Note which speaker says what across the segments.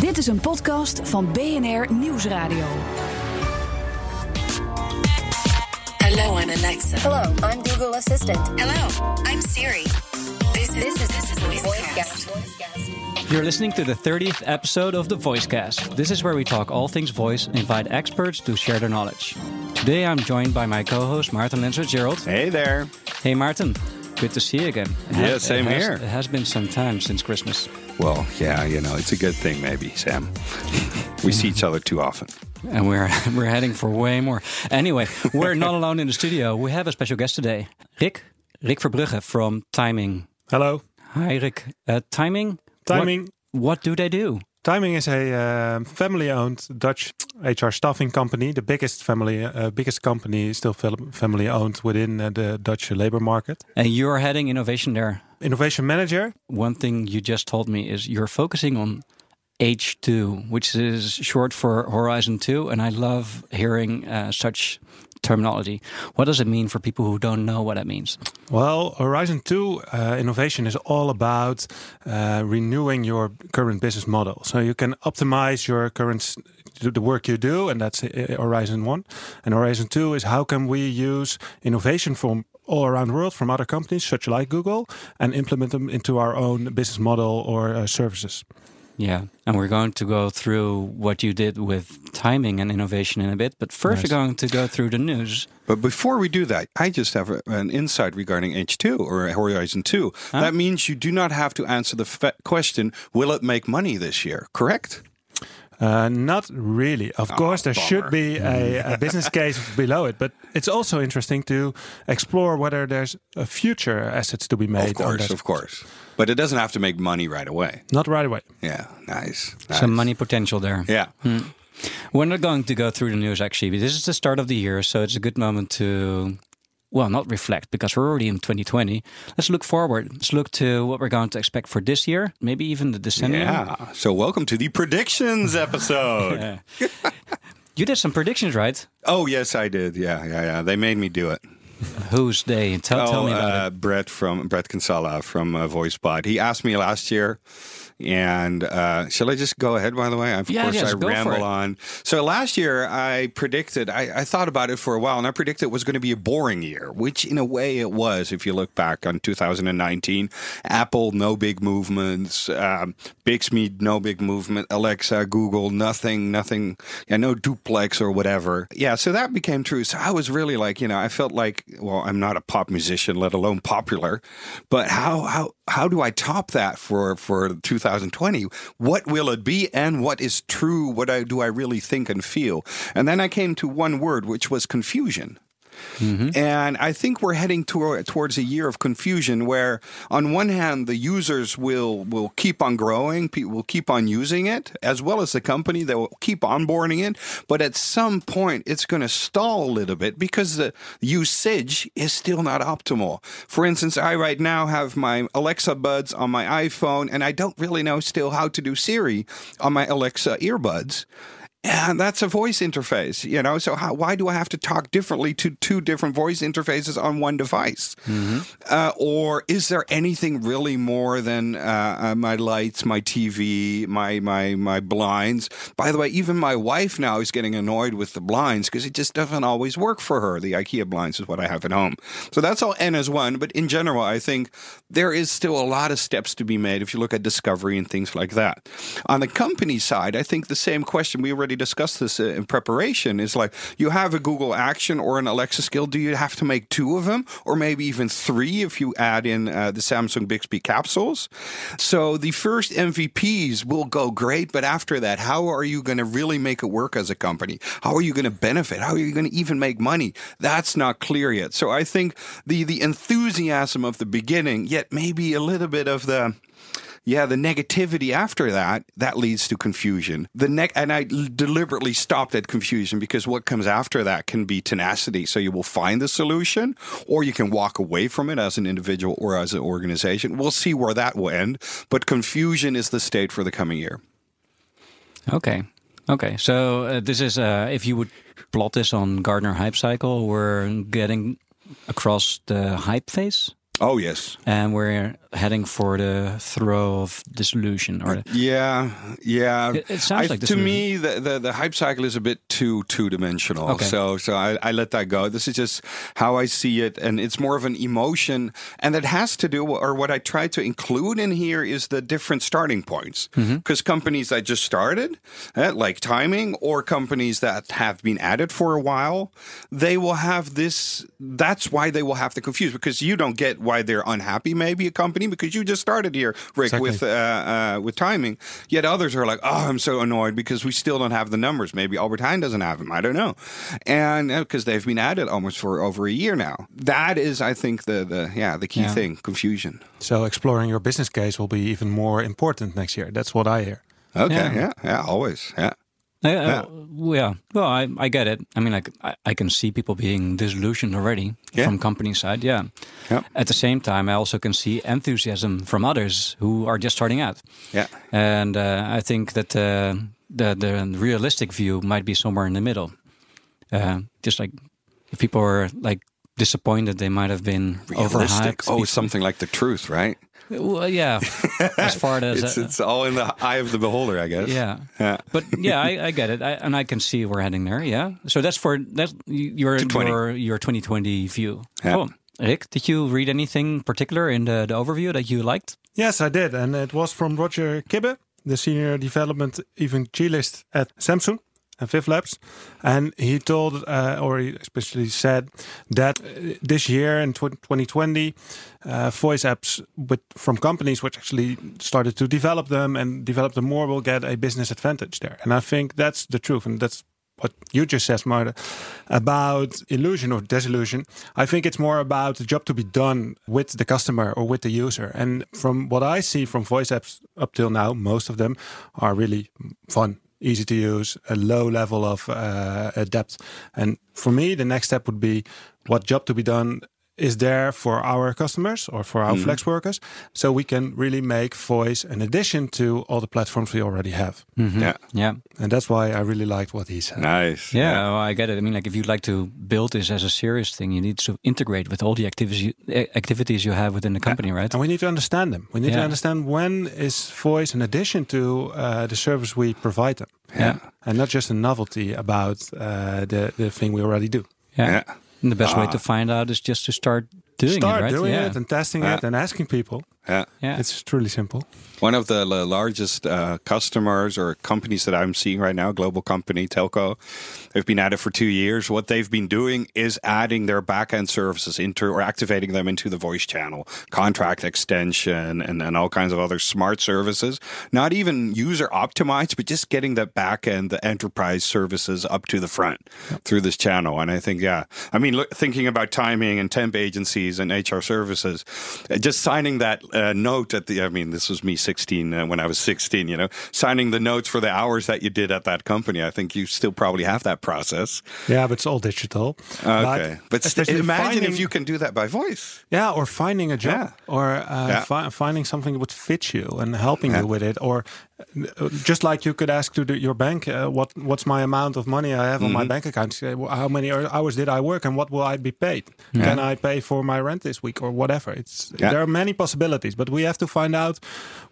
Speaker 1: Dit is een podcast van BNR Nieuwsradio.
Speaker 2: Hello, I'm Alexa.
Speaker 3: Hello, I'm Google Assistant.
Speaker 2: Hello, I'm Siri. This is,
Speaker 3: This is,
Speaker 2: this is
Speaker 3: VoiceCast.
Speaker 2: VoiceCast.
Speaker 4: You're listening to the 30th episode of the Voicecast. This is where we talk all things voice and invite experts to share their knowledge. Today I'm joined by my co-host Martin Lensford-Gerald.
Speaker 5: Hey there.
Speaker 4: Hey Martin, good to see you again. It
Speaker 5: Yeah,
Speaker 4: has-
Speaker 5: same
Speaker 4: it has-
Speaker 5: here.
Speaker 4: It has been some time since Christmas.
Speaker 5: Well, yeah, you know, it's a good thing, maybe, Sam. we see each other too often.
Speaker 4: And we're we're heading for way more. Anyway, we're not alone in the studio. We have a special guest today. Rik, Rik Verbrugge from Timing.
Speaker 6: Hello.
Speaker 4: Hi Rik. Uh, Timing?
Speaker 6: Timing.
Speaker 4: What, what do they do?
Speaker 6: Timing is a uh, family-owned Dutch HR staffing company, the biggest family, uh, biggest company still family-owned within uh, the Dutch labor market.
Speaker 4: And you're heading innovation there.
Speaker 6: Innovation manager.
Speaker 4: One thing you just told me is you're focusing on H2, which is short for Horizon 2. And I love hearing uh, such terminology. What does it mean for people who don't know what that means?
Speaker 6: Well, Horizon 2 uh, innovation is all about uh, renewing your current business model. So you can optimize your current the work you do, and that's uh, Horizon 1. And Horizon 2 is how can we use innovation from all around the world from other companies, such like Google, and implement them into our own business model or uh, services.
Speaker 4: Yeah. And we're going to go through what you did with timing and innovation in a bit. But first,
Speaker 6: Nice.
Speaker 4: we're going to go through the news.
Speaker 5: But before we do that, I just have an insight regarding H2 or Horizon 2. That means you do not have to answer the question, will it make money this year? Correct?
Speaker 6: Uh, not really. Of course, there should be a, a business case below it, but it's also interesting to explore whether there's a future assets to be made.
Speaker 5: Of course, of course. But it doesn't have to make money right away.
Speaker 6: Not right away.
Speaker 5: Yeah, nice. nice.
Speaker 4: Some money potential there.
Speaker 5: Yeah.
Speaker 4: We're not going to go through the news actually. This is the start of the year, so it's a good moment to, well, not reflect because we're already in 2020. Let's look forward. Let's look to what we're going to expect for this year, maybe even the decennium.
Speaker 5: Yeah. So welcome to the predictions episode.
Speaker 4: You did some predictions, right?
Speaker 5: Oh, yes, I did. Yeah, yeah, yeah. They made me do it.
Speaker 4: Who's they? Tell, tell me about
Speaker 5: uh,
Speaker 4: it.
Speaker 5: Brett from Brett Kinsella from uh, VoiceBot. He asked me last year, and uh, shall I just go ahead? By the way, of
Speaker 4: Yeah,
Speaker 5: course I ramble on. So last year I predicted. I, I thought about it for a while, and I predicted it was going to be a boring year, which in a way it was. If you look back on 2019, Apple no big movements, um, Bixby no big movement, Alexa, Google nothing, nothing. Yeah, no duplex or whatever. Yeah, so that became true. So I was really like, you know, I felt like, well, I'm not a pop musician, let alone popular, but how how how do I top that for for 2020? What will it be, and what is true? What I, do I really think and feel? And then I came to one word, which was confusion. Mm-hmm. And I think we're heading toward, towards a year of confusion where, on one hand, the users will, will keep on growing, people will keep on using it, as well as the company that will keep onboarding it. But at some point, it's going to stall a little bit because the usage is still not optimal. For instance, I right now have my Alexa buds on my iPhone, and I don't really know still how to do Siri on my Alexa earbuds. And that's a voice interface, you know. So how, why do I have to talk differently to two different voice interfaces on one device? Uh, or is there anything really more than uh, uh, my lights, my TV, my my my blinds? By the way, even my wife now is getting annoyed with the blinds because it just doesn't always work for her. The IKEA blinds is what I have at home. So that's all N as one. But in general, I think there is still a lot of steps to be made if you look at discovery and things like that. On the company side, I think the same question we already discussed this in preparation is like you have a Google Action or an Alexa skill. Do you have to make two of them, or maybe even three if you add in uh, the Samsung Bixby capsules? So the first MVPs will go great, but after that, how are you going to really make it work as a company? How are you going to benefit? How are you going to even make money? That's not clear yet. So I think the the enthusiasm of the beginning, yet maybe a little bit of the yeah, the negativity after that that leads to confusion. The ne- and I deliberately stopped at confusion because what comes after that can be tenacity. So you will find the solution, or you can walk away from it as an individual or as an organization. We'll see where that will end. But confusion is the state for the coming year.
Speaker 4: Okay. Okay. So uh, this is uh, if you would plot this on Gartner Hype Cycle, we're getting across the hype phase.
Speaker 5: Oh yes,
Speaker 4: and we're heading for the trough of disillusion or
Speaker 5: Yeah, yeah.
Speaker 4: It- it sounds
Speaker 5: I-
Speaker 4: like
Speaker 5: to me the, the the hype cycle is a bit too two dimensional.
Speaker 4: Okay.
Speaker 5: So so I, I let that go. This is just how I see it, and it's more of an emotion, and it has to do or what I try to include in here is the different starting points
Speaker 4: Mm-hmm.
Speaker 5: because companies that just started, eh, like timing, or companies that have been at it for a while, they will have this. That's why they will have to confuse because you don't get why they're unhappy. Maybe a company because you just started here, Rik,
Speaker 6: Exactly.
Speaker 5: with uh, uh, with timing. Yet others are like, "Oh, I'm so annoyed because we still don't have the numbers. Maybe Albert Heijn doesn't have them. I don't know." And because they've been at it almost for over a year now. That is, I think, the the yeah the key
Speaker 4: Yeah.
Speaker 5: thing: confusion.
Speaker 6: So exploring your business case will be even more important next year. That's what I hear.
Speaker 5: Okay,
Speaker 4: Yeah.
Speaker 5: yeah, yeah, always, yeah. Yeah.
Speaker 4: yeah. Well, I, I get it. I mean, like, I, I can see people being disillusioned already
Speaker 5: Yeah.
Speaker 4: from company side. Yeah.
Speaker 5: Yeah.
Speaker 4: At the same time, I also can see enthusiasm from others who are just starting out.
Speaker 5: Yeah.
Speaker 4: And uh, I think that uh, the the realistic view might be somewhere in the middle. Uh, just like if people are like disappointed, they might have been
Speaker 5: Realistic.
Speaker 4: overhyped.
Speaker 5: Oh,
Speaker 4: People-
Speaker 5: something like the truth, right?
Speaker 4: Well, yeah. as far as
Speaker 5: It's
Speaker 4: uh,
Speaker 5: it's all in the eye of the beholder, I guess.
Speaker 4: yeah.
Speaker 5: Yeah.
Speaker 4: But yeah, I, I get it, I, and I can see we're heading there. Yeah. So that's for that's your
Speaker 5: 2020.
Speaker 4: your your 2020 view.
Speaker 5: Yeah.
Speaker 4: Cool. Rik, did you read anything particular in the, the overview that you liked?
Speaker 6: Yes, I did. And it was from Roger Kibbe, the senior development evangelist at Samsung and Viv Labs. And he told, uh, or he especially said, that uh, this year in 2020, uh, voice apps with, from companies which actually started to develop them and develop them more will get a business advantage there. And I think that's the truth. And that's what you just said, Maarten, about illusion or disillusion. I think it's more about the job to be done with the customer or with the user. And from what I see from voice apps up till now, most of them are really fun, easy to use, a low level of uh, depth. And for me, the next step would be what job to be done is there for our customers or for our flex workers so we can really make voice an addition to all the platforms we already have
Speaker 5: Yeah.
Speaker 4: Yeah.
Speaker 6: and that's why i really liked what he said
Speaker 5: Nice.
Speaker 4: Yeah, well, I get it. I mean, like, if you'd like to build this as a serious thing, you need to integrate with all the activities you, activities you have within the company, right?
Speaker 6: And we need to understand them. We need to understand when is voice an addition to uh, the service we provide them.
Speaker 4: Yeah.
Speaker 6: And not just a novelty about uh, the, the thing we already do.
Speaker 4: Yeah.
Speaker 5: Yeah.
Speaker 4: And the best way to uh, find out is just to start doing
Speaker 6: Start
Speaker 4: it, right?
Speaker 6: doing
Speaker 4: yeah.
Speaker 6: it and testing
Speaker 5: Yeah.
Speaker 6: it and asking people.
Speaker 5: Yeah.
Speaker 4: yeah.
Speaker 6: It's truly simple.
Speaker 5: One of the largest uh, customers or companies that I'm seeing right now, global company, telco, they've been at it for two years. What they've been doing is adding their back-end services into or activating them into the voice channel, contract extension, and, and all kinds of other smart services. Not even user optimized, but just getting the back-end, the enterprise services up to the front through this channel. And I think, yeah, I mean, look, thinking about timing and temp agencies and HR services, uh, just signing that uh, note at the, I mean, this was me 16 uh, when I was 16, you know, signing the notes for the hours that you did at that company. I think you still probably have that process.
Speaker 6: Yeah, but it's all digital.
Speaker 5: Okay. But, st- imagine
Speaker 6: finding-
Speaker 5: if you can do that by voice.
Speaker 6: Yeah, or finding a job,
Speaker 5: Yeah.
Speaker 6: or uh,
Speaker 5: Yeah.
Speaker 6: fi- finding something that would fit you and helping
Speaker 5: Yeah.
Speaker 6: you with it, or just like you could ask to the, your bank, uh, what what's my amount of money I have on
Speaker 5: Mm-hmm.
Speaker 6: my bank account? How many hours did I work, and what will I be paid? Can I pay for my rent this week, or whatever? It's
Speaker 5: Yeah.
Speaker 6: there are many possibilities, but we have to find out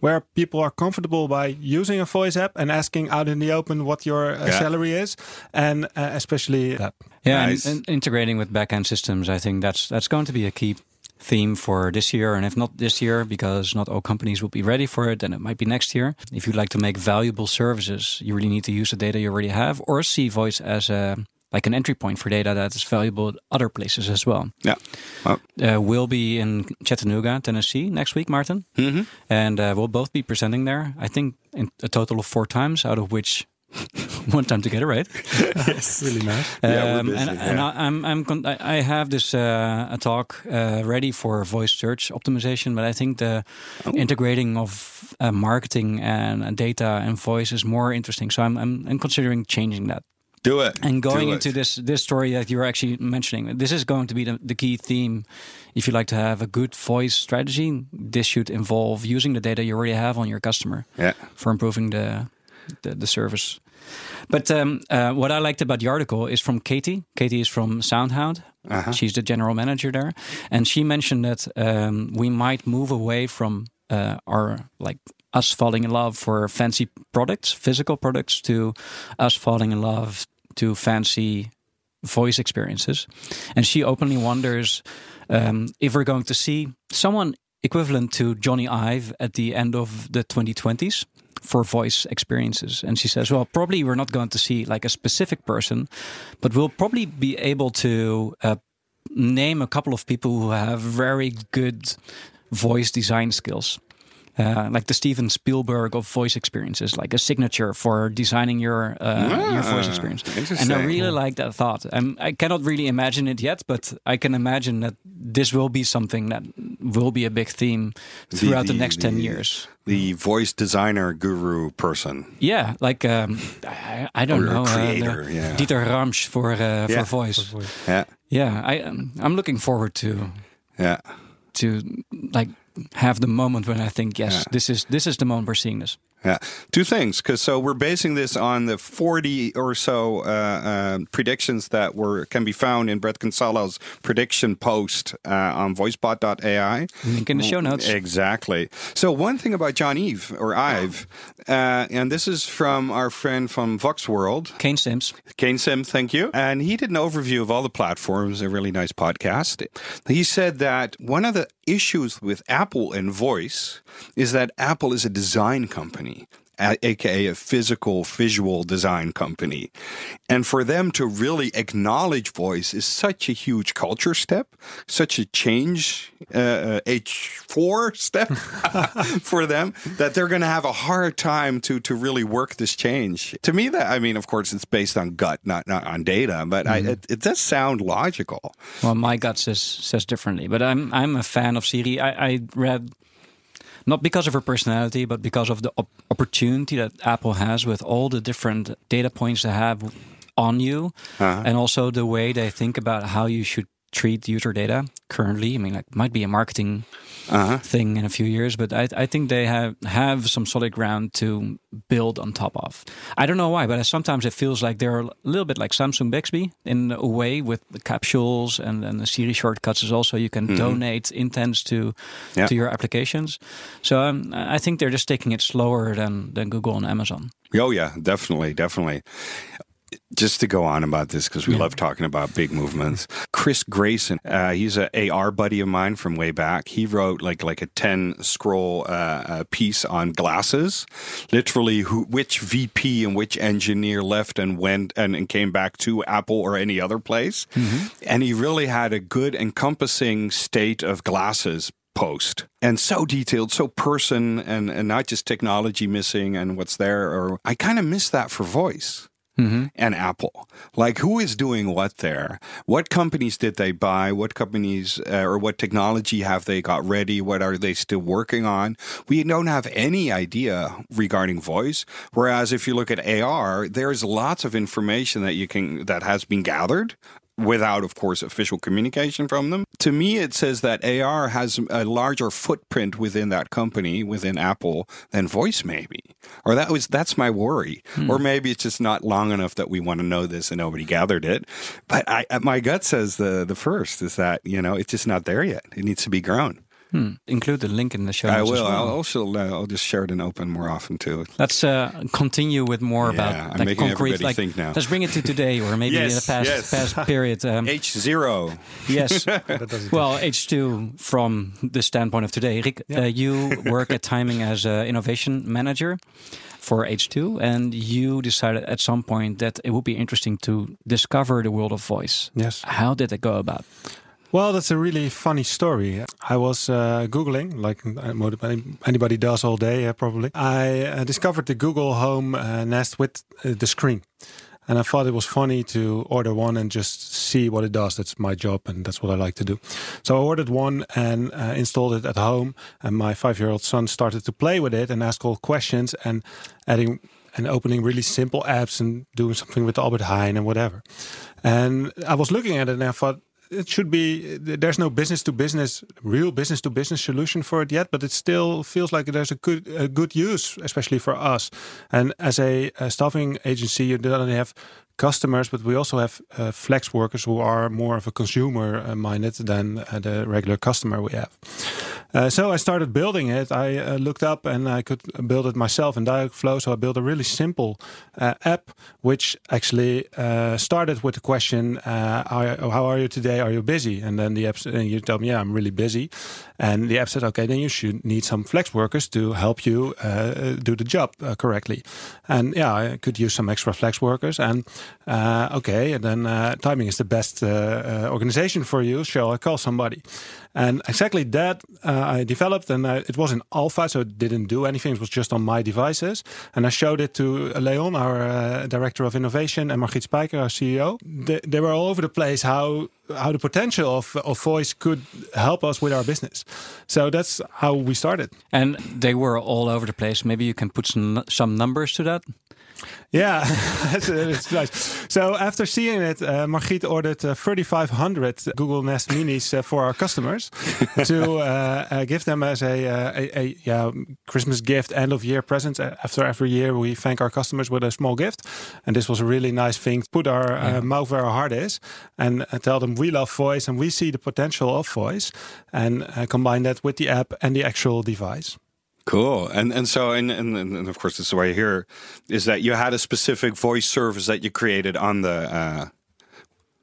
Speaker 6: where people are comfortable by using a voice app and asking out in the open what your uh,
Speaker 5: Yeah.
Speaker 6: salary is, and uh, especially that.
Speaker 4: Yeah,
Speaker 5: Nice.
Speaker 4: and, and integrating with backend systems, I think that's that's going to be a key theme for this year. And if not this year, because not all companies will be ready for it, then it might be next year. If you'd like to make valuable services, you really need to use the data you already have, or see voice as a like an entry point for data that is valuable at other places as well.
Speaker 5: Yeah. Well,
Speaker 4: Uh, we'll be in Chattanooga, Tennessee next week, Maarten,
Speaker 5: mhm.
Speaker 4: and uh, we'll both be presenting there. I think in a total of four times, out of which one time together, right?
Speaker 6: yes, Really nice.
Speaker 5: Yeah, we're
Speaker 4: Um,
Speaker 5: busy,
Speaker 4: and, and
Speaker 5: yeah.
Speaker 4: I, I'm, I'm, con- I I have this uh, a talk uh, ready for voice search optimization, but I think the
Speaker 5: Oh.
Speaker 4: integrating of uh, marketing and uh, data and voice is more interesting. So I'm, I'm, I'm considering changing that
Speaker 5: Do it.
Speaker 4: and going
Speaker 5: Do
Speaker 4: into
Speaker 5: it.
Speaker 4: this this story that you're actually mentioning. This is going to be the, the key theme. If you like to have a good voice strategy, this should involve using the data you already have on your customer
Speaker 5: Yeah.
Speaker 4: for improving the the, the service. But um, uh, what I liked about the article is from Katie. Katie is from SoundHound, She's the general manager there, and she mentioned that um, we might move away from uh, our like us falling in love for fancy products, physical products, to us falling in love to fancy voice experiences. And she openly wonders um, if we're going to see someone equivalent to Jony Ive at the end of the 2020s for voice experiences. And she says, well, probably we're not going to see like a specific person, but we'll probably be able to uh, name a couple of people who have very good voice design skills. Uh, like the Steven Spielberg of voice experiences, like a signature for designing your uh, your voice
Speaker 5: Ah,
Speaker 4: experience. And I
Speaker 5: interesting.
Speaker 4: really like that thought. Um, I cannot really imagine it yet, but I can imagine that this will be something that will be a big theme throughout the,
Speaker 5: the-
Speaker 4: next ten years.
Speaker 5: The voice designer guru person.
Speaker 4: Yeah, like um, I, I don't
Speaker 5: Or a
Speaker 4: know, uh, the
Speaker 5: creator, yeah.
Speaker 4: Dieter Rams for uh,
Speaker 5: Yeah.
Speaker 4: for voice.
Speaker 5: Yeah.
Speaker 4: Yeah, I um, I'm looking forward to
Speaker 5: Yeah.
Speaker 4: to like have the moment when I think yes,
Speaker 5: Yeah.
Speaker 4: this is this is the moment we're seeing this.
Speaker 5: Yeah, two things. Because so we're basing this on the forty or so uh, uh, predictions that were can be found in Brett Kinsella's prediction post uh, on VoiceBot.ai.
Speaker 4: Link in the show notes.
Speaker 5: Exactly. So one thing about John Eve or Ive, uh, and this is from our friend from VUX World,
Speaker 4: Kane Simms.
Speaker 5: Kane Sim, thank you. And he did an overview of all the platforms, a really nice podcast. He said that one of the issues with Apple and voice is that Apple is a design company. A- aka a physical visual design company. And for them to really acknowledge voice is such a huge culture step, such a change, uh, uh, H4 step for them that they're going to have a hard time to to really work this change. To me, that I mean, of course, it's based on gut, not not on data, but I, it, it does sound logical.
Speaker 4: Well, my gut says says differently, but I'm I'm a fan of Siri. I, I read not because of her personality, but because of the op- opportunity that Apple has with all the different data points they have on you, uh-huh. and also the way they think about how you should treat user data currently. I mean, like might be a marketing thing in a few years, but I, I think they have have some solid ground to build on top of. I don't know why, but sometimes it feels like they're a little bit like Samsung Bixby in a way with the capsules and, and the Siri shortcuts is also you can donate intents to
Speaker 5: Yeah.
Speaker 4: to your applications. So um, I think they're just taking it slower than than Google and Amazon.
Speaker 5: Oh yeah, definitely, definitely. Just to go on about this because we love talking about big movements. Chris Grayson, uh, he's an AR buddy of mine from way back. He wrote like like a ten scroll uh, uh, piece on glasses, literally who which VP and which engineer left and went and, and came back to Apple or any other place, and he really had a good encompassing state of glasses post. And so detailed so person and and not just technology missing and what's there or i kind of miss that for voice and apple. Like who is doing what there? What companies did they buy? What companies uh, or what technology have they got ready? What are they still working on? We don't have any idea regarding voice whereas if you look at ar there's lots of information that you can that has been gathered without, of course, official communication from them. To me, it says that AR has a larger footprint within that company, within Apple, than voice, maybe. Or that was that's my worry. Hmm. Or maybe it's just not long enough that we want to know this and nobody gathered it. But I, my gut says the the first is that you know it's just not there yet. It needs to be grown.
Speaker 4: Hmm. Include the link in the show
Speaker 5: I will.
Speaker 4: well.
Speaker 5: I'll also uh, I'll just share it and open more often too.
Speaker 4: Let's uh, continue with more
Speaker 5: Yeah,
Speaker 4: about
Speaker 5: I'm
Speaker 4: like concrete. Like,
Speaker 5: think now.
Speaker 4: let's bring it to today, or maybe
Speaker 5: Yes,
Speaker 4: in the past
Speaker 5: yes.
Speaker 4: past period. Um,
Speaker 5: H zero.
Speaker 4: yes. well, H two from the standpoint of today. Rik, uh, you work at Timing as an innovation manager for H2, and you decided at some point that it would be interesting to discover the world of voice.
Speaker 6: Yes.
Speaker 4: How did it go about?
Speaker 6: Well, that's a really funny story. I was uh, Googling, like uh, anybody does all day, uh, probably. I uh, discovered the Google Home uh, Nest with uh, the screen. And I thought it was funny to order one and just see what it does. That's my job and that's what I like to do. So I ordered one and installed it at home. And my five year old son started to play with it and ask all questions and adding and opening really simple apps and doing something with Albert Heijn and whatever. And I was looking at it and I thought, it should be there's no business to business real business to business solution for it yet but it still feels like there's a good a good use especially for us. And as a, a staffing agency you don't have customers, but we also have uh, flex workers who are more of a consumer uh, minded than uh, the regular customer we have. Uh, so I started building it. I uh, looked up and I could build it myself in Dialogflow. So I built a really simple uh, app, which actually started with the question, how, are you today? Are you busy? And then the app, and you tell me, yeah, I'm really busy. And the app said, okay, then you should need some flex workers to help you do the job correctly. And yeah, I could use some extra flex workers. And okay, and then timing is the best organization for you. Shall I call somebody? And exactly that uh, I developed, and uh, it was in alpha, so it didn't do anything. It was just on my devices. And I showed it to Leon, our uh, director of innovation, and Margriet Spijker, our CEO. They, they, were all over the place how how the potential of, of voice could help us with our business. So that's how we started.
Speaker 4: And they were all over the place. Maybe you can put some some numbers to that.
Speaker 6: Yeah, it's, nice. So after seeing it, uh, Margriet ordered uh, 3,500 Google Nest Minis uh, for our customers to uh, uh, give them as a, uh, a, a yeah, Christmas gift, end of year present. After every year, we thank our customers with a small gift, and this was a really nice thing. To put our yeah. mouth where our heart is, and tell them we love voice and we see the potential of voice, and combine that with the app and the actual device.
Speaker 5: Cool. And and so and, and and of course this is why you're here is that you had a specific voice service that you created on the uh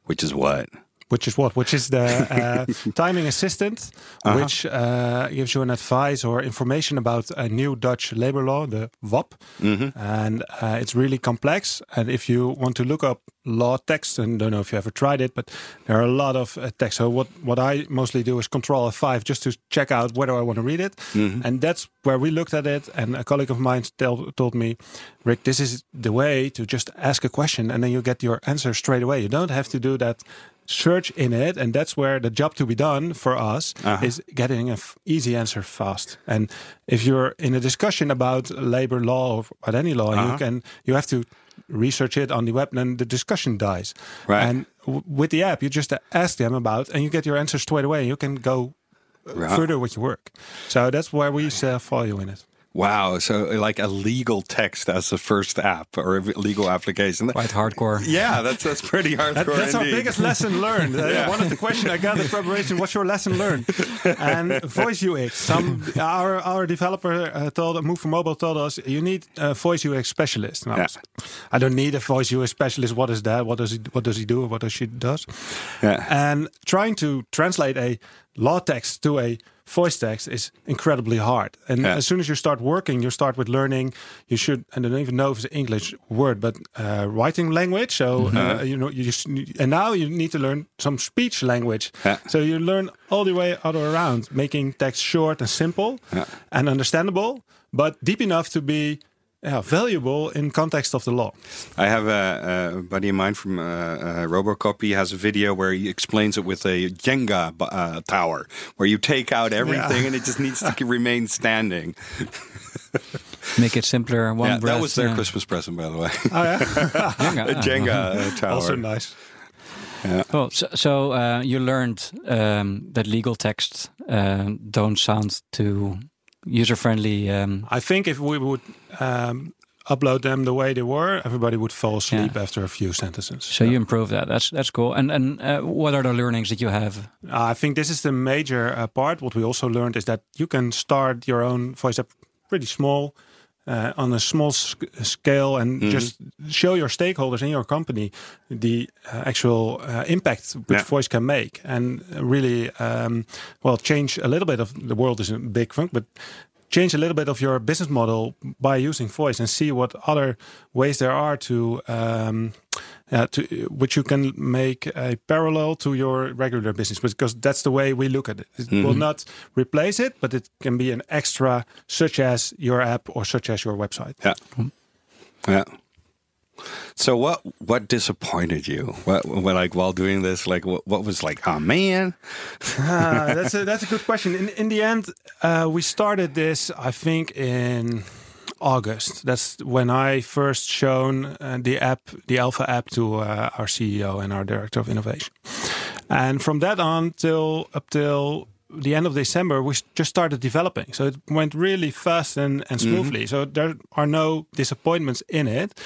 Speaker 5: which is what?
Speaker 6: Which is what? Which is the uh, timing assistant, uh-huh. which uh, gives you an advice or information about a new Dutch labor law, the WAB, mm-hmm. and uh, it's really complex. And if you want to look up law text, and don't know if you ever tried it, but there are a lot of uh, text. So what what I mostly do is Control F5 just to check out whether I want to read it, mm-hmm. and that's where we looked at it. And a colleague of mine tell, told me, Rik, this is the way to just ask a question, and then you get your answer straight away. You don't have to do that search in it and that's where the job to be done for us uh-huh. is getting an f- easy answer fast and if you're in a discussion about labor law or about any law uh-huh. you can you have to research it on the web and the discussion dies
Speaker 5: right
Speaker 6: and w- with the app you just ask them about and you get your answer straight away you can go right. further with your work so that's why we follow you in it
Speaker 5: Wow. So, like a legal text as the first app or a legal application.
Speaker 4: Quite hardcore.
Speaker 5: Yeah, that's that's pretty hardcore. That,
Speaker 6: that's
Speaker 5: indeed.
Speaker 6: our biggest lesson learned. yeah. One of the questions I got in preparation what's your lesson learned? And voice UX. Some Our, our developer uh, told Move4Mobile told us you need a voice UX specialist. And I, was, I don't need a voice UX specialist. What is that? What does he, what does he do? What does she does? Yeah. And trying to translate a law text to a voice text is incredibly hard. And yeah. as soon as you start working, you start with learning. You should, and I don't even know if it's an English word, but uh, writing language. So mm-hmm. uh, you know, you just, and now you need to learn some speech language. Yeah. So you learn all the way other around, making text short and simple yeah. and understandable, but deep enough to be yeah, valuable in context of the law.
Speaker 5: I have a, a buddy of mine from uh, uh, Robocop. He has a video where he explains it with a Jenga uh, tower, where you take out everything yeah. and it just needs to remain standing.
Speaker 4: Make it simpler. One
Speaker 5: yeah,
Speaker 4: breath,
Speaker 5: that was their Christmas present, by the way. Oh yeah, Jenga, a Jenga uh, tower.
Speaker 6: Also nice.
Speaker 4: Yeah. Well, so, so uh, you learned um, that legal texts uh, don't sound too user friendly. Um,
Speaker 6: I think if we would um, upload them the way they were, everybody would fall asleep yeah. after a few sentences.
Speaker 4: So, so, you improve that. That's that's cool. And and uh, what are the learnings that you have?
Speaker 6: Uh, I think this is the major uh, part. What we also learned is that you can start your own voice app pretty small uh, on a small scale and mm-hmm. just show your stakeholders in your company the uh, actual uh, impact which yeah. voice can make and really um, well change a little bit of the world is a big thing but change a little bit of your business model by using voice and see what other ways there are to um, uh, to, which you can make a parallel to your regular business because that's the way we look at it. It mm-hmm. will not replace it, but it can be an extra, such as your app or such as your website.
Speaker 5: Yeah, yeah. So what what disappointed you? What, what like while doing this? Like what, what was like? Oh man,
Speaker 6: uh, that's a that's a good question. In in the end, uh, we started this. I think in August. That's when I first shown uh, the app, the Alpha app, to uh, our CEO and our director of innovation. And from that on till up till the end of December, we just started developing. So it went really fast and, and mm-hmm. smoothly. Mm-hmm. So there are no disappointments in it.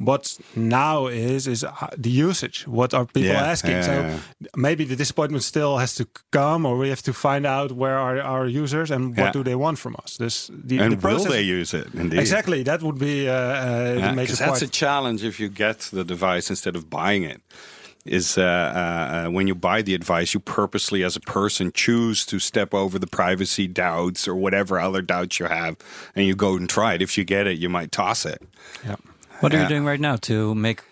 Speaker 6: What now is is uh, the usage. What are people
Speaker 5: Yeah,
Speaker 6: asking?
Speaker 5: yeah,
Speaker 6: so
Speaker 5: yeah.
Speaker 6: maybe the disappointment still has to come, or we have to find out where are our users and what
Speaker 5: Yeah.
Speaker 6: do they want from us. This the,
Speaker 5: and
Speaker 6: the process.
Speaker 5: will they use it? Indeed.
Speaker 6: Exactly. That would be uh, uh, the
Speaker 5: Yeah,
Speaker 6: major
Speaker 5: 'cause that's
Speaker 6: part.
Speaker 5: a challenge if you get the device instead of buying it. Is uh, uh, uh, when you buy the advice, you purposely, as a person, choose to step over the privacy doubts or whatever other doubts you have, and you go and try it. If you get it, you might toss it.
Speaker 6: yeah.
Speaker 4: What are you doing right now to make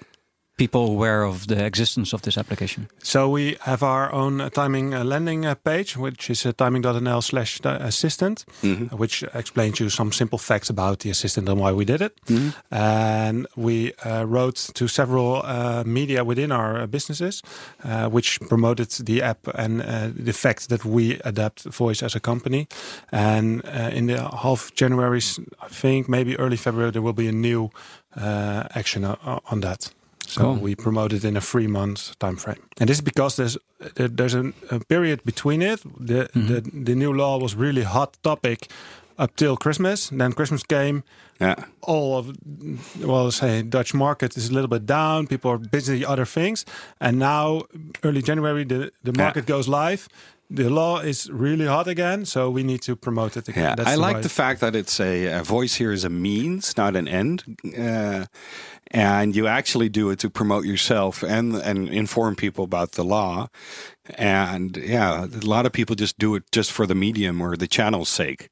Speaker 4: people aware of the existence of this application?
Speaker 6: So we have our own uh, timing uh, landing uh, page, which is uh, timing.nl slash uh, assistant,
Speaker 5: Mm-hmm.
Speaker 6: uh, which explains you some simple facts about the assistant and why we did it.
Speaker 5: Mm-hmm.
Speaker 6: And we uh, wrote to several uh, media within our uh, businesses, uh, which promoted the app and uh, the fact that we adapt voice as a company. And uh, in the half January, I think maybe early February, there will be a new uh, action uh, on that. So
Speaker 4: Cool.
Speaker 6: we promote it in a three month time frame, and this is because there's there- there's a, a period between it. The, mm-hmm. the the new law was really hot topic up till Christmas. Then Christmas came.
Speaker 5: Yeah.
Speaker 6: All of well, say Dutch market is a little bit down. People are busy other things, and now early January the the market goes live. The law is really hot again, so we need to promote it again.
Speaker 5: Yeah,
Speaker 6: That's
Speaker 5: I like the fact that it's a, a voice here is a means, not an end, uh, and you actually do it to promote yourself and and inform people about the law. And yeah, a lot of people just do it just for the medium or the channel's sake.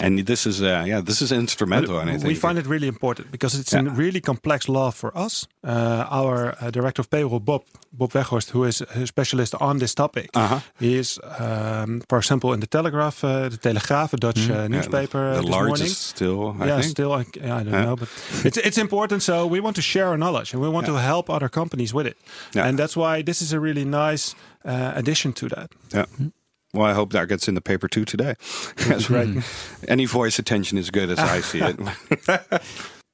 Speaker 5: And this is uh, yeah, this is instrumental. And I
Speaker 6: we find it really important because it's
Speaker 5: Yeah.
Speaker 6: a really complex law for us. Uh, our uh, director of payroll, Bob Bob Weghorst, who is a specialist on this topic,
Speaker 5: Uh-huh.
Speaker 6: he is, um, for example, in the Telegraph, uh, the Telegraaf, a Dutch uh,
Speaker 5: Mm-hmm. Yeah,
Speaker 6: newspaper, uh,
Speaker 5: the
Speaker 6: this
Speaker 5: largest
Speaker 6: morning.
Speaker 5: still. I
Speaker 6: yeah,
Speaker 5: think.
Speaker 6: still, I, yeah, I don't
Speaker 5: Yeah.
Speaker 6: know, but it's it's important. So we want to share our knowledge and we want to help other companies with it,
Speaker 5: Yeah.
Speaker 6: and that's why this is a really nice uh, addition to that.
Speaker 5: Yeah. Well, I hope that gets in the paper too today. That's right. Any voice attention is good as I see it.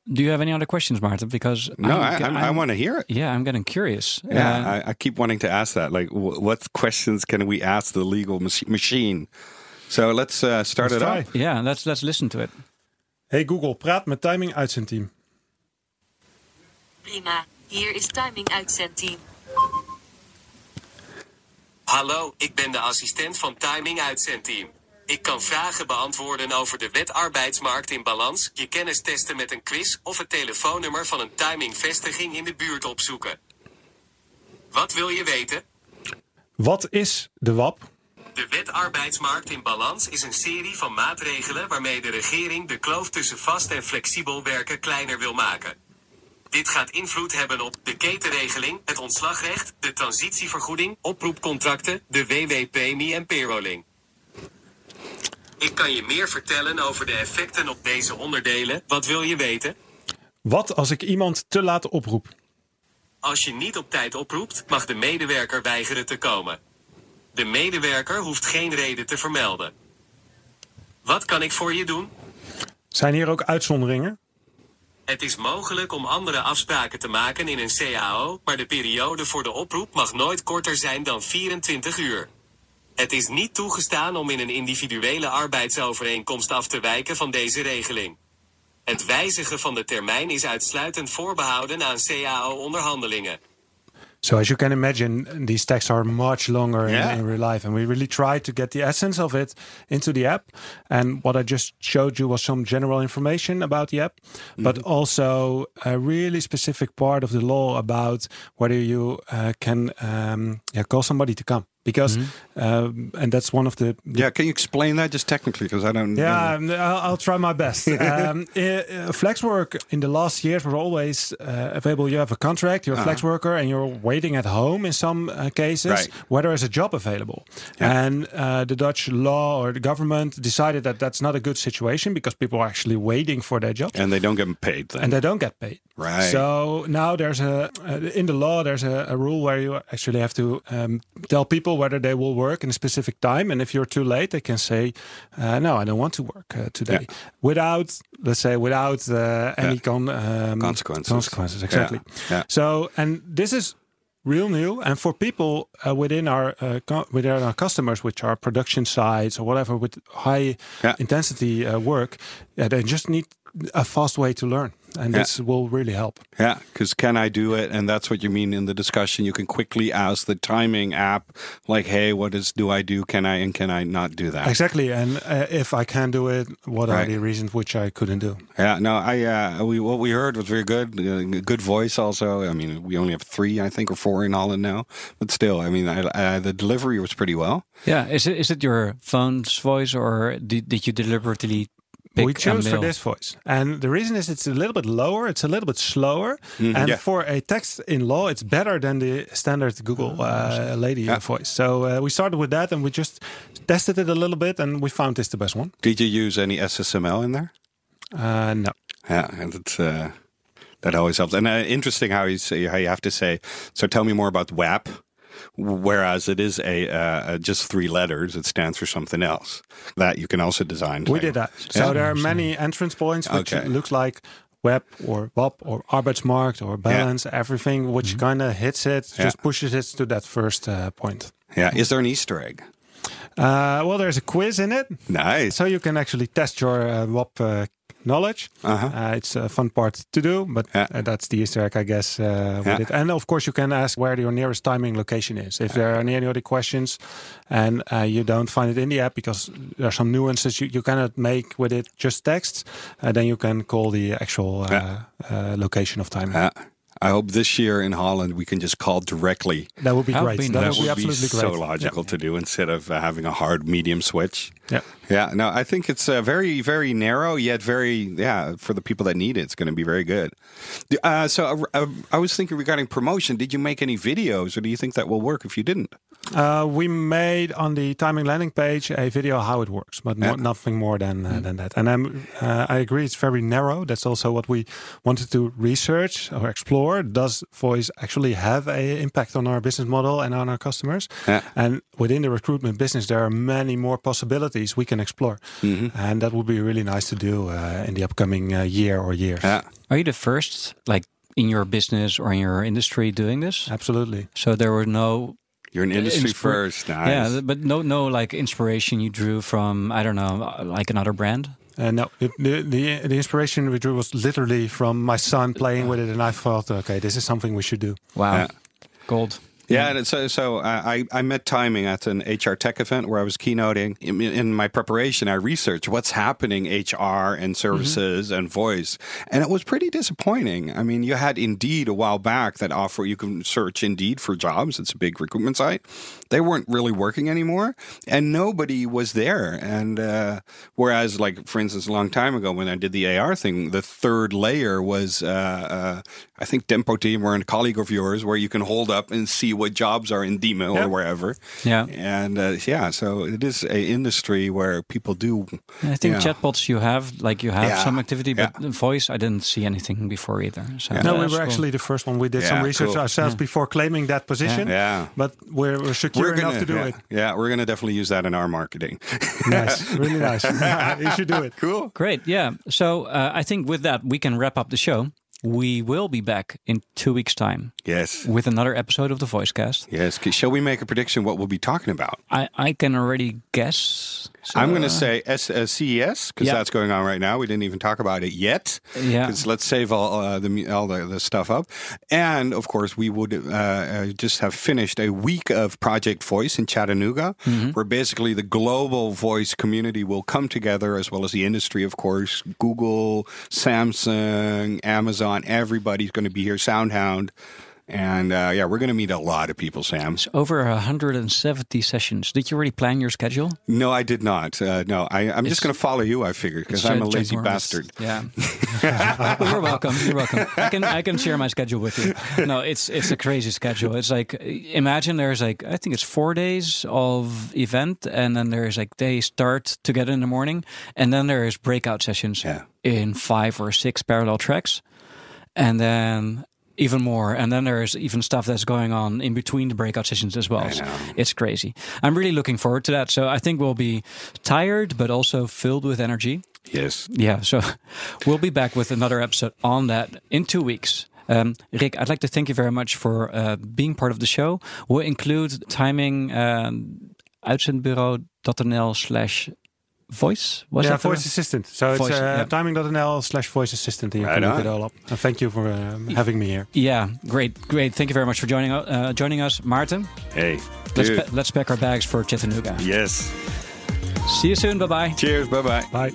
Speaker 4: Do you have any other questions, Maarten? Because
Speaker 5: no,
Speaker 4: I'm
Speaker 5: I, I'm, I
Speaker 4: I'm-
Speaker 5: want to hear it.
Speaker 4: Yeah, I'm getting curious.
Speaker 5: Yeah,
Speaker 4: Uh,
Speaker 5: I, I keep wanting to ask that. Like, wh- what questions can we ask the legal mach- machine? So let's uh, start
Speaker 6: Let's
Speaker 5: it
Speaker 6: try.
Speaker 5: up.
Speaker 4: yeah, let's let's listen to it.
Speaker 6: Hey Google, praat met timing uitzendteam.
Speaker 7: Prima, hier is timing uitzendteam.
Speaker 8: Hallo, ik ben de assistent van Timing Uitzendteam. Ik kan vragen beantwoorden over de wet arbeidsmarkt in balans, je kennis testen met een quiz of het telefoonnummer van een timingvestiging in de buurt opzoeken. Wat wil je weten?
Speaker 6: Wat is de WAP?
Speaker 8: De wet arbeidsmarkt in balans is een serie van maatregelen waarmee de regering de kloof tussen vast en flexibel werken kleiner wil maken. Dit gaat invloed hebben op de ketenregeling, het ontslagrecht, de transitievergoeding, oproepcontracten, de WW-premie en payrolling. Ik kan je meer vertellen over de effecten op deze onderdelen. Wat wil je weten?
Speaker 6: Wat als ik iemand te laat oproep?
Speaker 8: Als je niet op tijd oproept, mag de medewerker weigeren te komen. De medewerker hoeft geen reden te vermelden. Wat kan ik voor je doen?
Speaker 6: Zijn hier ook uitzonderingen?
Speaker 8: Het is mogelijk om andere afspraken te maken in een CAO, maar de periode voor de oproep mag nooit korter zijn dan 24 uur. Het is niet toegestaan om in een individuele arbeidsovereenkomst af te wijken van deze regeling. Het wijzigen van de termijn is uitsluitend voorbehouden aan CAO-onderhandelingen.
Speaker 6: So as you can imagine, these texts are much longer in-
Speaker 5: Yeah.
Speaker 6: in, real life, and we really try to get the essence of it into the app. And what I just showed you was some general information about the app, but also a really specific part of the law about whether you uh, can um, yeah, call somebody to come. Because, um, and that's one of the, the
Speaker 5: Yeah, can you explain that just technically? Because I don't.
Speaker 6: yeah, um, I'll, I'll try my best. um, uh, uh, flex work in the last years were always uh, available. You have a contract, you're a flex worker, and you're waiting at home in some uh, cases
Speaker 5: Right.
Speaker 6: where there is a job available.
Speaker 5: Yeah.
Speaker 6: And uh, the Dutch law or the government decided that that's not a good situation because people are actually waiting for their job.
Speaker 5: And they don't get paid then.
Speaker 6: And they don't get paid.
Speaker 5: Right.
Speaker 6: So now there's a uh, in the law there's a, a rule where you actually have to um, tell people whether they will work in a specific time, and if you're too late, they can say, uh, "No, I don't want to work uh, today,"
Speaker 5: Yeah.
Speaker 6: without let's say without uh, any con- um,
Speaker 5: Consequences.
Speaker 6: Consequences, exactly.
Speaker 5: Yeah. Yeah.
Speaker 6: So, and this is real new, and for people uh, within our uh, co- within our customers, which are production sites or whatever with high
Speaker 5: Yeah.
Speaker 6: intensity uh, work, yeah, they just need a fast way to learn, and
Speaker 5: Yeah.
Speaker 6: this will really help.
Speaker 5: Yeah, because can I do it? And that's what you mean in the discussion. You can quickly ask the timing app, like, "Hey, what is do I do? Can I and can I not do that?"
Speaker 6: Exactly, and uh, if I can do it, what are the reasons which I couldn't do?
Speaker 5: Yeah, no, I uh, we what we heard was very good. Uh, good voice, also. I mean, we only have three, I think, or four in Holland now, but still, I mean, I, uh, the delivery was pretty well.
Speaker 4: Yeah, is it is it your phone's voice or did, did you deliberately pick
Speaker 6: we chose for this voice, and the reason is it's a little bit lower, it's a little bit slower, and
Speaker 5: yeah.
Speaker 6: for a text in law, it's better than the standard Google uh, lady
Speaker 5: Yeah.
Speaker 6: voice. So uh, we started with that, and we just tested it a little bit, and we found this the best one.
Speaker 5: Did you use any SSML in there?
Speaker 6: Uh, no,
Speaker 5: Yeah, and it's uh, that always helps. And uh, interesting how you say how you have to say. So tell me more about WAB. Whereas it is a uh, just three letters, it stands for something else that you can also design.
Speaker 6: we did that. So
Speaker 5: Yeah.
Speaker 6: there are many entrance points, which
Speaker 5: Okay.
Speaker 6: looks like web or WAB or Arbeidsmarkt or balance, everything which kind of hits it.
Speaker 5: Yeah.
Speaker 6: just pushes it to that first uh, point.
Speaker 5: Yeah, is there an Easter egg?
Speaker 6: Uh, well, there's a quiz in it,
Speaker 5: Nice.
Speaker 6: so you can actually test your uh, WAB uh, knowledge.
Speaker 5: Uh-huh.
Speaker 6: Uh, it's a fun part to do, but
Speaker 5: Yeah.
Speaker 6: uh, that's the Easter egg, I guess, uh, with
Speaker 5: Yeah.
Speaker 6: it. And of course, you can ask where your nearest timing location is. If there are any other questions and uh, you don't find it in the app because there are some nuances you, you cannot make with it just text, uh, then you can call the actual uh,
Speaker 5: Yeah.
Speaker 6: uh, location of timing.
Speaker 5: Yeah. I hope this year in Holland we can just call directly.
Speaker 6: that would be
Speaker 4: That would
Speaker 6: great.
Speaker 4: be
Speaker 6: that
Speaker 4: nice.
Speaker 6: would be
Speaker 5: would be
Speaker 6: absolutely great.
Speaker 5: so logical
Speaker 6: Yeah.
Speaker 5: to do instead of uh, having a hard medium switch.
Speaker 6: Yeah.
Speaker 5: Yeah, no, I think it's uh, very, very narrow, yet very, yeah, for the people that need it, it's going to be very good. Uh, so uh, uh, I was thinking regarding promotion, did you make any videos or do you think that will work if you didn't?
Speaker 6: Uh, we made on the timing landing page a video how it works, but
Speaker 5: Yeah.
Speaker 6: nothing more than uh, than that. And I'm, uh, I agree, it's very narrow. That's also what we wanted to research or explore. Does voice actually have an impact on our business model and on our customers?
Speaker 5: Yeah.
Speaker 6: And within the recruitment business, there are many more possibilities we can explore,
Speaker 5: Mm-hmm.
Speaker 6: and that would be really nice to do uh, in the upcoming uh, year or years.
Speaker 5: Yeah.
Speaker 4: Are you the first, like in your business or in your industry, doing this?
Speaker 6: Absolutely.
Speaker 4: So there were no
Speaker 5: You're an industry
Speaker 4: Inspir-
Speaker 5: first. Nice.
Speaker 4: Yeah, but no, no, like inspiration you drew from I don't know, uh, like another brand.
Speaker 6: Uh, no, the, the the the inspiration we drew was literally from my son playing with it, and I thought, okay, this is something we should do.
Speaker 4: Wow,
Speaker 5: Yeah.
Speaker 4: gold.
Speaker 5: Yeah, and so so uh, I I met timing at an HR tech event where I was keynoting. In, in my preparation, I researched what's happening HR and services and voice, and it was pretty disappointing. I mean, you had Indeed a while back that offer you can search Indeed for jobs. It's a big recruitment site. They weren't really working anymore, and nobody was there. And uh, whereas, like for instance, a long time ago when I did the AR thing, the third layer was uh, uh, I think Tempo Team or a colleague of yours, where you can hold up and see what jobs are in Diemen
Speaker 6: Yeah.
Speaker 5: or wherever.
Speaker 4: Yeah.
Speaker 5: And uh, yeah, so it is a industry where people do.
Speaker 4: I think
Speaker 5: Yeah.
Speaker 4: chatbots you have, like you have
Speaker 5: Yeah,
Speaker 4: some activity, but
Speaker 5: yeah.
Speaker 4: voice I didn't see anything before either. So
Speaker 6: no, we were
Speaker 4: cool.
Speaker 6: actually the first one. We did some research
Speaker 5: cool.
Speaker 6: ourselves before claiming that position.
Speaker 5: Yeah.
Speaker 6: But we're, we're secure
Speaker 5: We're
Speaker 6: enough
Speaker 5: gonna,
Speaker 6: to do
Speaker 5: yeah,
Speaker 6: it.
Speaker 5: yeah, we're gonna definitely use that in our marketing.
Speaker 6: Nice, really nice. you should do it.
Speaker 5: cool.
Speaker 4: Great, yeah. So uh, I think with that we can wrap up the show. We will be back in two weeks' time
Speaker 5: Yes.
Speaker 4: with another episode of the Voicecast.
Speaker 5: Yes. Shall we make a prediction what we'll be talking about?
Speaker 4: I, I can already guess. So,
Speaker 5: I'm going to
Speaker 4: uh,
Speaker 5: say S- uh, CES because
Speaker 4: Yeah.
Speaker 5: that's going on right now. We didn't even talk about it yet.
Speaker 4: Yeah.
Speaker 5: let's save all uh, the all the, the stuff up. And of course, we would uh, uh, just have finished a week of Project Voice in Chattanooga,
Speaker 4: Mm-hmm.
Speaker 5: where basically the global voice community will come together, as well as the industry, of course. Google, Samsung, Amazon, everybody's going to be here. SoundHound. And uh, yeah, we're going to meet a lot of people, Sam.
Speaker 4: It's over 170 sessions. Did you already plan your schedule?
Speaker 5: No, I did not. Uh, no, I, I'm just going to follow you. I figured because I'm a lazy bastard.
Speaker 4: Yeah. You're welcome. You're welcome. I can I can share my schedule with you. No, it's it's a crazy schedule. It's like imagine there's like I think it's four days of event, and then there's like they start together in the morning, and then there is breakout sessions
Speaker 5: Yeah.
Speaker 4: in five or six parallel tracks, and then even more and then there's even stuff that's going on in between the breakout sessions as well So it's crazy i'm really looking forward to that so i think we'll be tired but also filled with energy
Speaker 5: Yes.
Speaker 4: yeah, so we'll be back with another episode on that in two weeks. Um, Rik, I'd like to thank you very much for uh, being part of the show. We'll include timing um, uitzendbureau.nl slash voice. Was
Speaker 6: yeah,
Speaker 4: that the-
Speaker 6: voice assistant. So it's uh,
Speaker 4: yeah.
Speaker 6: timing.nl slash voice assistant. And you
Speaker 5: Right
Speaker 6: can look
Speaker 5: on.
Speaker 6: it all up. And thank you for um, having me here.
Speaker 4: Yeah, great, great. Thank you very much for joining uh, joining us, Maarten.
Speaker 5: Hey,
Speaker 4: Let's pa- let's pack our bags for Chattanooga.
Speaker 5: yes.
Speaker 4: See you soon. Bye bye.
Speaker 5: Cheers. Bye bye.
Speaker 6: Bye.